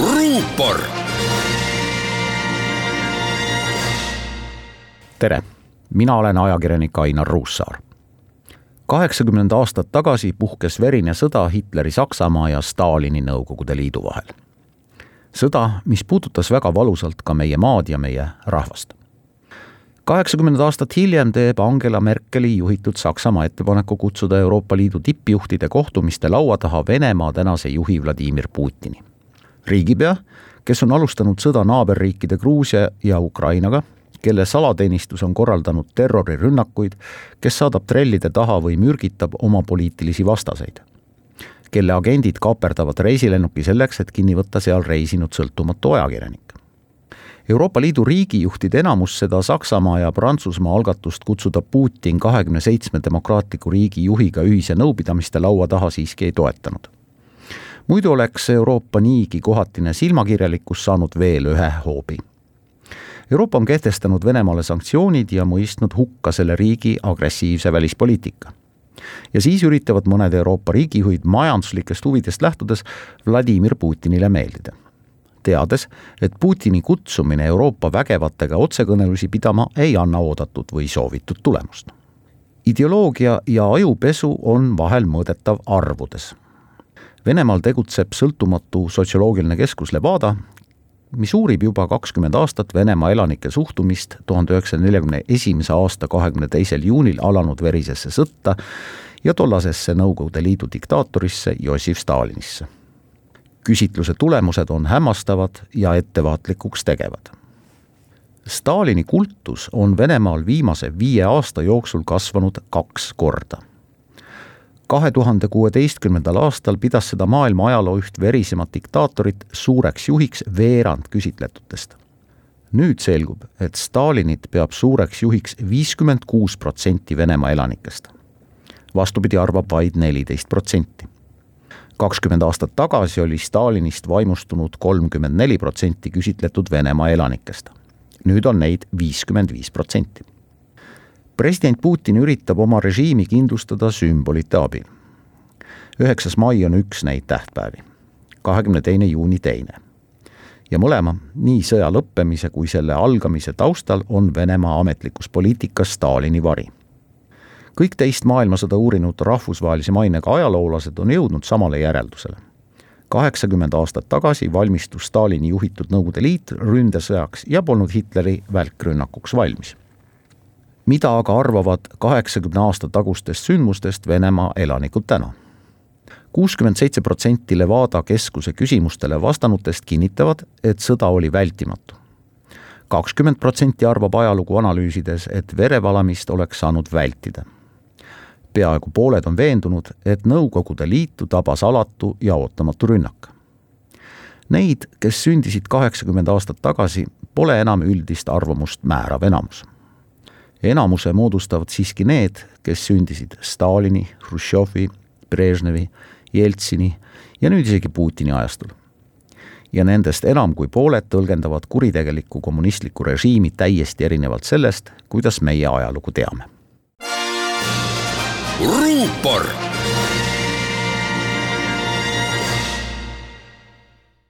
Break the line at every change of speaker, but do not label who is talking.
ruupor.
tere, mina olen ajakirjanik Ainar Ruussaar. kaheksakümmend aastat tagasi puhkes verine sõda Hitleri Saksamaa ja Stalini Nõukogude Liidu vahel. sõda, mis puudutas väga valusalt ka meie maad ja meie rahvast kaheksakümmend aastat hiljem teeb Angela Merkeli juhitud Saksamaa ettepaneku kutsuda Euroopa Liidu tippjuhtide kohtumiste laua taha Venemaa tänase juhi Vladimir Putini. Riigipea, kes on alustanud sõda naaberriikide Gruusia ja Ukrainaga, kelle salateenistus on korraldanud terrorirünnakuid, kes saadab trellide taha või mürgitab oma poliitilisi vastaseid. kelle agendid kaaperdavad reisilennuki selleks, et kinni võtta seal reisinud sõltumatu ajakirjanik. Euroopa Liidu riigijuhtide enamus seda Saksamaa ja Prantsusmaa algatust kutsuda Putin kahekümne seitsme demokraatliku riigi juhiga ühise nõupidamiste laua taha siiski ei toetanud. Muidu oleks Euroopa niigi kohatine silmakirjalikkus saanud veel ühe hoobi. Euroopa on kehtestanud Venemaale sanktsioonid ja mõistnud hukka selle riigi agressiivse välispoliitika ja siis üritavad mõned Euroopa riigijuhid majanduslikest huvidest lähtudes Vladimir Putinile meeldida teades, et Putini kutsumine Euroopa vägevatega otsekõnelusi pidama ei anna oodatud või soovitud tulemust. ideoloogia ja ajupesu on vahel mõõdetav arvudes. Venemaal tegutseb sõltumatu sotsioloogiline keskus Levada, mis uurib juba kakskümmend aastat Venemaa elanike suhtumist tuhande üheksasaja neljakümne esimese aasta kahekümne teisel juunil alanud verisesse sõtta ja tollasesse Nõukogude Liidu diktaatorisse Jossif Stalinisse küsitluse tulemused on hämmastavad ja ettevaatlikuks tegevad. Stalini kultus on Venemaal viimase viie aasta jooksul kasvanud kaks korda. Kahe tuhande kuueteistkümnendal aastal pidas seda maailma ajaloo üht verisemat diktaatorit suureks juhiks veerand küsitletutest. nüüd selgub, et Stalinit peab suureks juhiks viiskümmend kuus protsenti Venemaa elanikest. vastupidi arvab vaid neliteist protsenti kakskümmend aastat tagasi oli Stalinist vaimustunud kolmkümmend neli protsenti küsitletud Venemaa elanikest. nüüd on neid viiskümmend viis protsenti. President Putin üritab oma režiimi kindlustada sümbolite abil. üheksas mai on üks neid tähtpäevi, kahekümne teine juuni teine. ja mõlema, nii sõja lõppemise kui selle algamise taustal on Venemaa ametlikus poliitikas Stalini vari kõik teist maailmasõda uurinud rahvusvahelise mainega ajaloolased on jõudnud samale järeldusele. kaheksakümmend aastat tagasi valmistus Stalini juhitud Nõukogude Liit ründesõjaks ja polnud Hitleri välkrünnakuks valmis. Mida aga arvavad kaheksakümne aasta tagustest sündmustest Venemaa elanikud täna? kuuskümmend seitse protsenti Levada keskuse küsimustele vastanutest kinnitavad, et sõda oli vältimatu kakskümmend protsenti arvab ajalugu analüüsides, et verevalamist oleks saanud vältida peaaegu pooled on veendunud, et Nõukogude Liitu tabas alatu ja ootamatu rünnak. Neid, kes sündisid kaheksakümmend aastat tagasi, pole enam üldist arvamust määrav enamus. Enamuse moodustavad siiski need, kes sündisid Stalini, Hruštšovi, Brežnevi, Jeltsini ja nüüd isegi Putini ajastul. ja nendest enam kui pooled tõlgendavad kuritegelikku kommunistlikku režiimi täiesti erinevalt sellest, kuidas meie ajalugu teame
ruupor